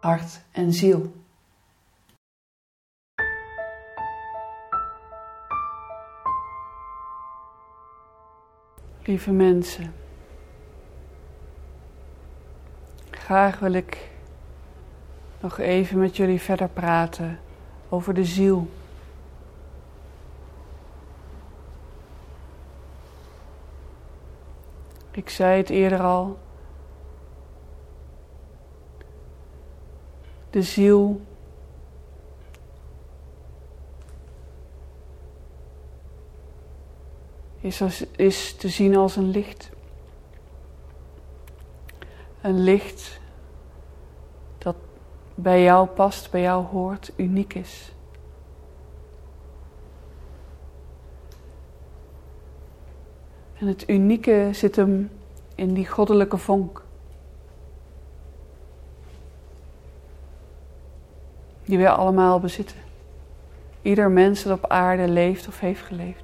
hart en ziel. Lieve mensen, graag wil ik nog even met jullie verder praten over de ziel. Ik zei het eerder al. De ziel is, als, is te zien als een licht. Een licht dat bij jou past, bij jou hoort, uniek is. En het unieke zit hem in die goddelijke vonk. Die wij allemaal bezitten. Ieder mens dat op aarde leeft of heeft geleefd.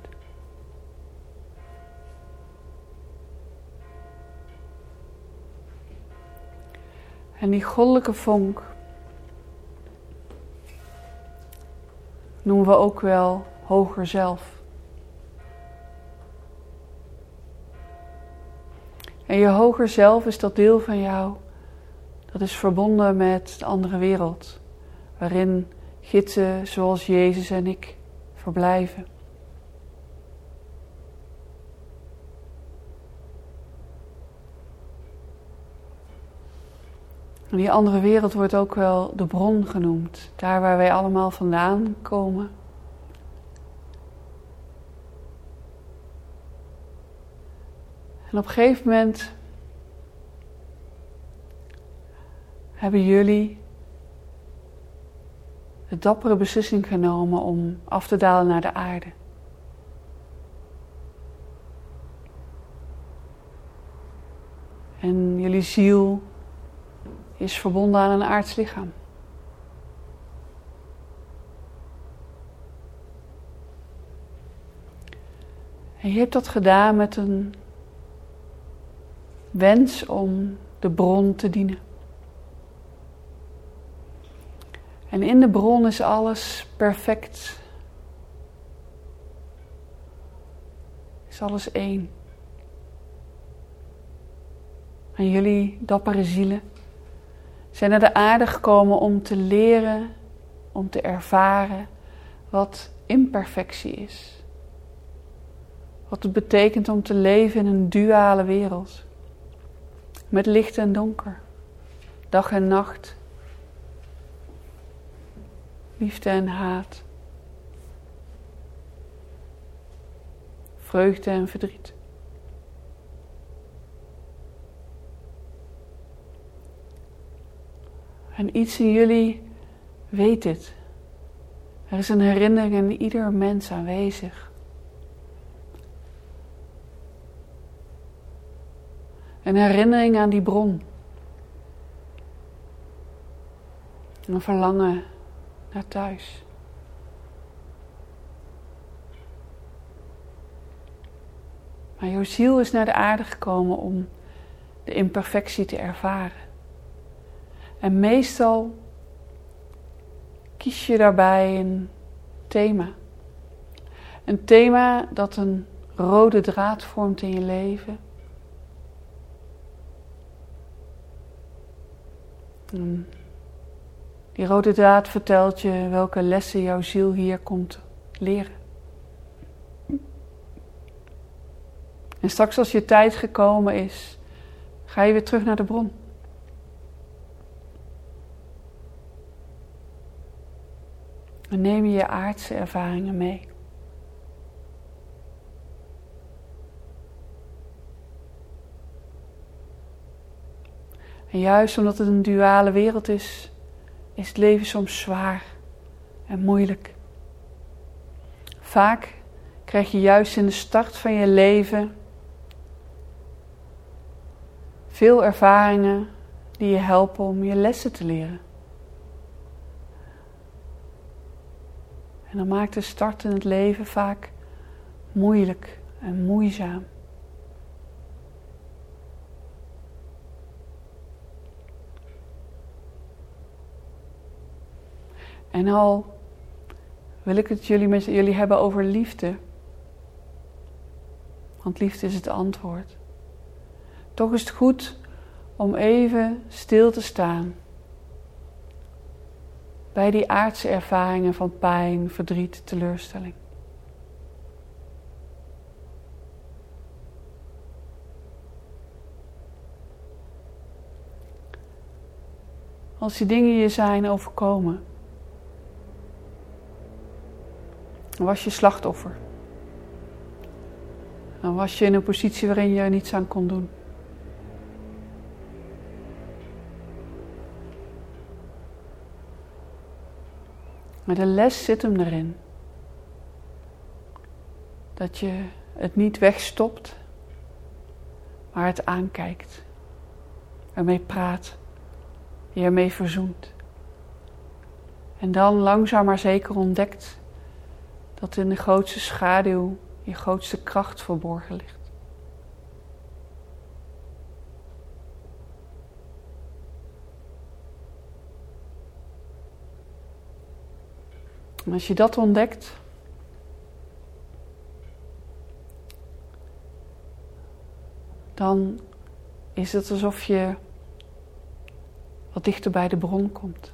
En die goddelijke vonk noemen we ook wel hoger zelf. En je hoger zelf is dat deel van jou dat is verbonden met de andere wereld, waarin gidsen zoals Jezus en ik verblijven. En die andere wereld wordt ook wel de bron genoemd, daar waar wij allemaal vandaan komen. En op een gegeven moment hebben jullie de dappere beslissing genomen om af te dalen naar de aarde. En jullie ziel is verbonden aan een aards lichaam. En je hebt dat gedaan met een wens om de bron te dienen. En in de bron is alles perfect. Is alles één. En jullie dappere zielen zijn naar de aarde gekomen om te leren, om te ervaren wat imperfectie is. Wat het betekent om te leven in een duale wereld. Met licht en donker, dag en nacht, liefde en haat, vreugde en verdriet. En iets in jullie weet dit. Er is een herinnering in ieder mens aanwezig. Een herinnering aan die bron. Een verlangen naar thuis. Maar jouw ziel is naar de aarde gekomen om de imperfectie te ervaren. En meestal kies je daarbij een thema. Een thema dat een rode draad vormt in je leven. Die rode draad vertelt je welke lessen jouw ziel hier komt leren. En straks als je tijd gekomen is, ga je weer terug naar de bron. En neem je je aardse ervaringen mee. En juist omdat het een duale wereld is, is het leven soms zwaar en moeilijk. Vaak krijg je juist in de start van je leven veel ervaringen die je helpen om je lessen te leren. En dan maakt de start in het leven vaak moeilijk en moeizaam. En al wil ik het jullie met jullie hebben over liefde. Want liefde is het antwoord. Toch is het goed om even stil te staan bij die aardse ervaringen van pijn, verdriet, teleurstelling. Als die dingen je zijn overkomen, dan was je slachtoffer. Dan was je in een positie waarin je er niets aan kon doen. Maar de les zit hem erin. Dat je het niet wegstopt, maar het aankijkt. Ermee praat. Je ermee verzoent. En dan langzaam maar zeker ontdekt dat in de grootste schaduw je grootste kracht verborgen ligt. En als je dat ontdekt, dan is het alsof je wat dichter bij de bron komt.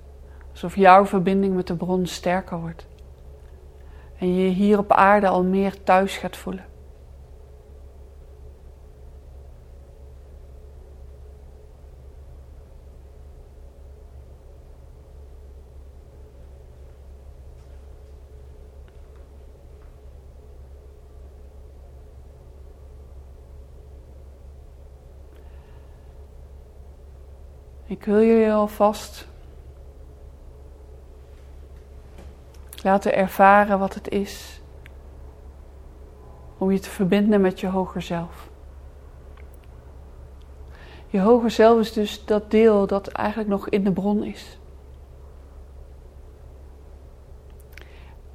Alsof jouw verbinding met de bron sterker wordt. En je hier op aarde al meer thuis gaat voelen. Ik wil jullie alvast laten ervaren wat het is om je te verbinden met je hoger zelf. Je hoger zelf is dus dat deel dat eigenlijk nog in de bron is.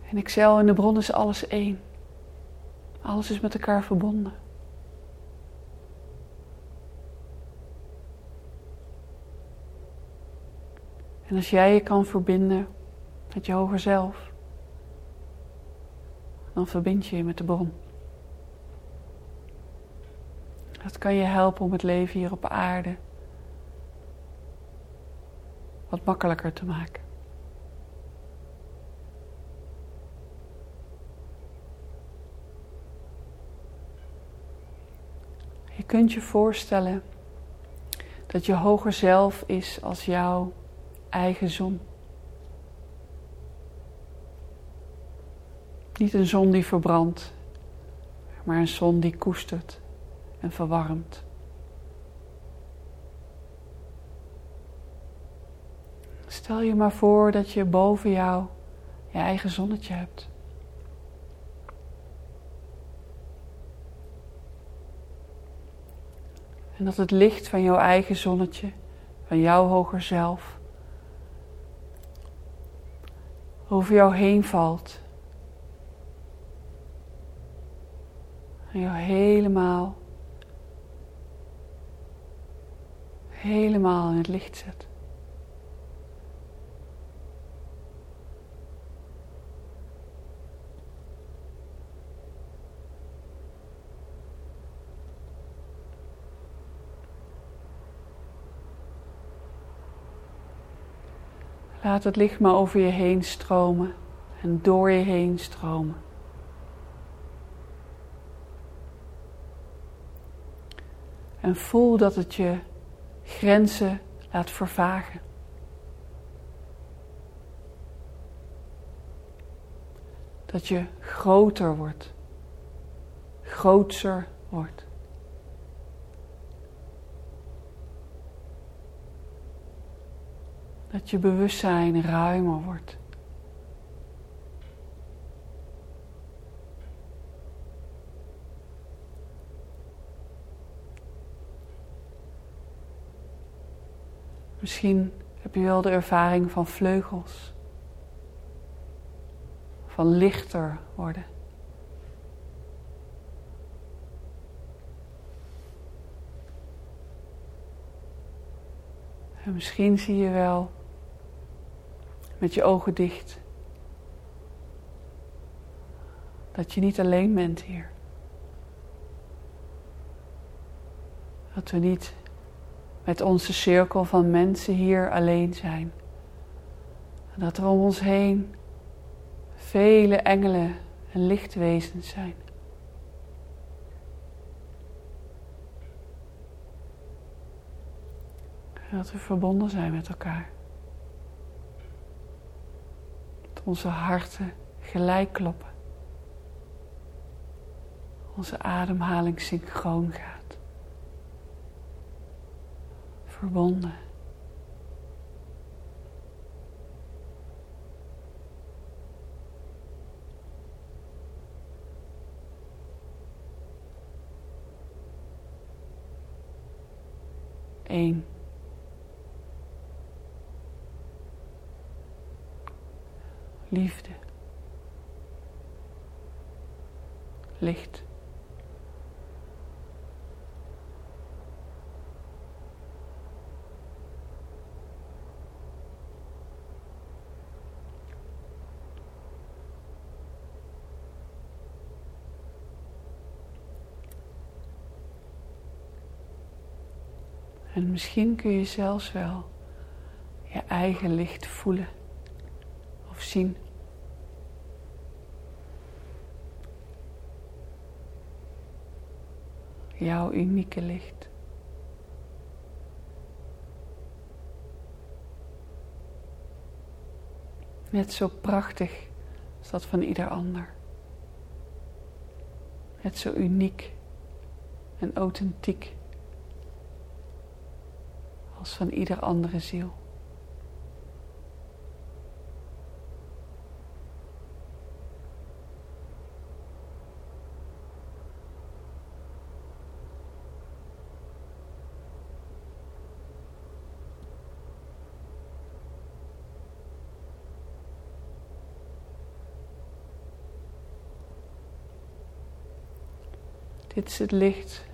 En ik in de bron is alles één. Alles is met elkaar verbonden. En als jij je kan verbinden met je hoger zelf, dan verbind je je met de bron. Dat kan je helpen om het leven hier op aarde wat makkelijker te maken. Je kunt je voorstellen dat je hoger zelf is als jouw eigen zon. Niet een zon die verbrandt, maar een zon die koestert en verwarmt. Stel je maar voor dat je boven jou je eigen zonnetje hebt. En dat het licht van jouw eigen zonnetje, van jouw hoger zelf, over jou heen valt. En jou helemaal, helemaal in het licht zet. Laat het licht maar over je heen stromen en door je heen stromen. En voel dat het je grenzen laat vervagen. Dat je groter wordt, grootser wordt. Dat je bewustzijn ruimer wordt. Misschien heb je wel de ervaring van vleugels, van lichter worden. En misschien zie je wel met je ogen dicht. Dat je niet alleen bent hier. Dat we niet met onze cirkel van mensen hier alleen zijn. Dat er om ons heen vele engelen en lichtwezens zijn. Dat we verbonden zijn met elkaar. Dat onze harten gelijk kloppen. Onze ademhaling synchroon gaat. Verbonden. Eén. liefde, licht. En misschien kun je zelfs wel je eigen licht voelen of zien. Jouw unieke licht. Net zo prachtig als dat van ieder ander. Net zo uniek en authentiek van ieder andere ziel. Dit is het licht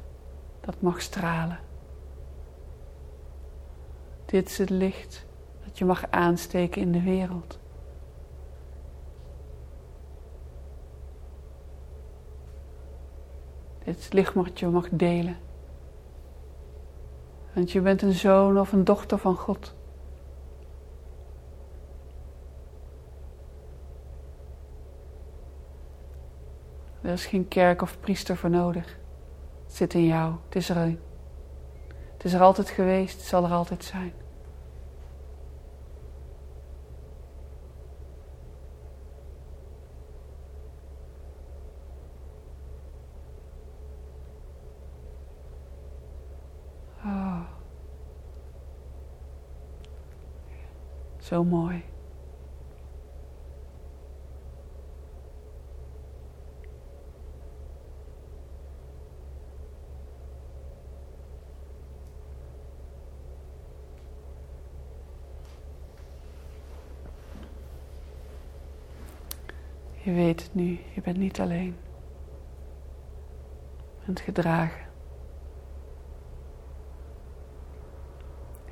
dat mag stralen. Dit is het licht dat je mag aansteken in de wereld. Dit is het licht wat je mag delen. Want je bent een zoon of een dochter van God. Er is geen kerk of priester voor nodig. Het zit in jou. Het is er. Het is er altijd geweest. Het zal er altijd zijn. Zo mooi. Je weet het nu, je bent niet alleen. Je bent gedragen.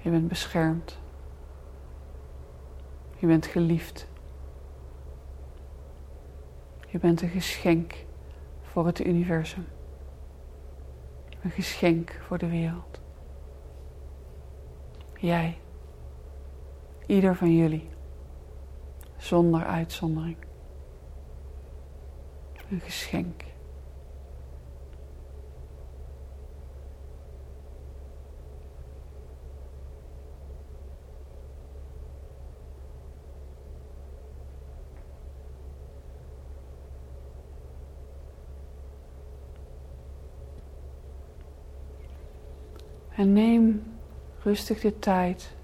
Je bent beschermd. Je bent geliefd. Je bent een geschenk voor het universum. Een geschenk voor de wereld. Jij. Ieder van jullie. Zonder uitzondering een geschenk. En neem rustig de tijd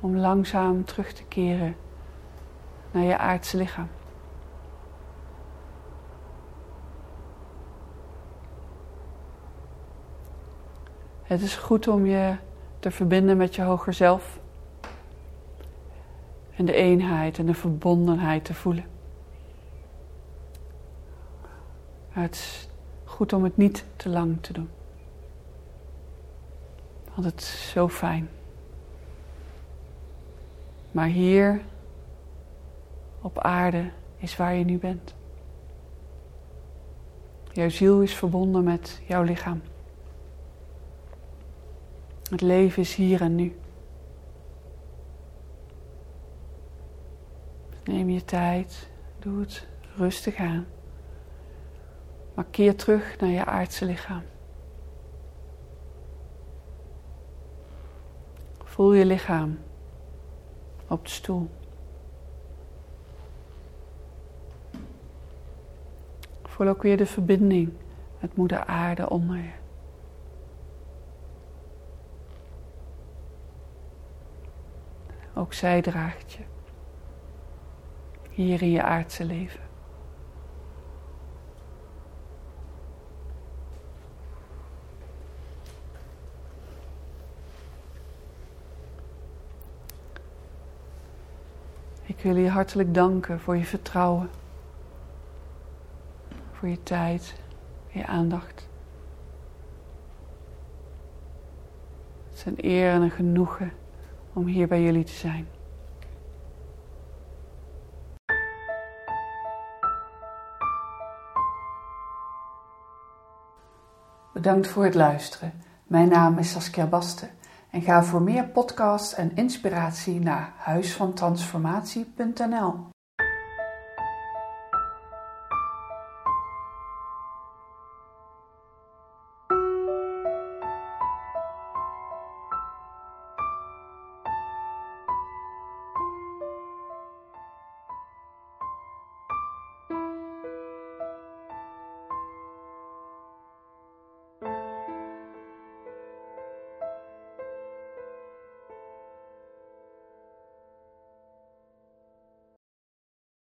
om langzaam terug te keren naar je aardse lichaam. Het is goed om je te verbinden met je hoger zelf. En de eenheid en de verbondenheid te voelen. Maar het is goed om het niet te lang te doen. Want het is zo fijn. Maar hier op aarde is waar je nu bent. Jouw ziel is verbonden met jouw lichaam. Het leven is hier en nu. Neem je tijd, doe het rustig aan. Maar keer terug naar je aardse lichaam. Voel je lichaam op de stoel. Voel ook weer de verbinding met Moeder Aarde onder je. Ook zij draagt je hier in je aardse leven. Ik wil je hartelijk danken voor je vertrouwen, voor je tijd, je aandacht. Het is een eer en een genoegen om hier bij jullie te zijn. Bedankt voor het luisteren. Mijn naam is Saskia Basten en ga voor meer podcasts en inspiratie naar huisvantransformatie.nl.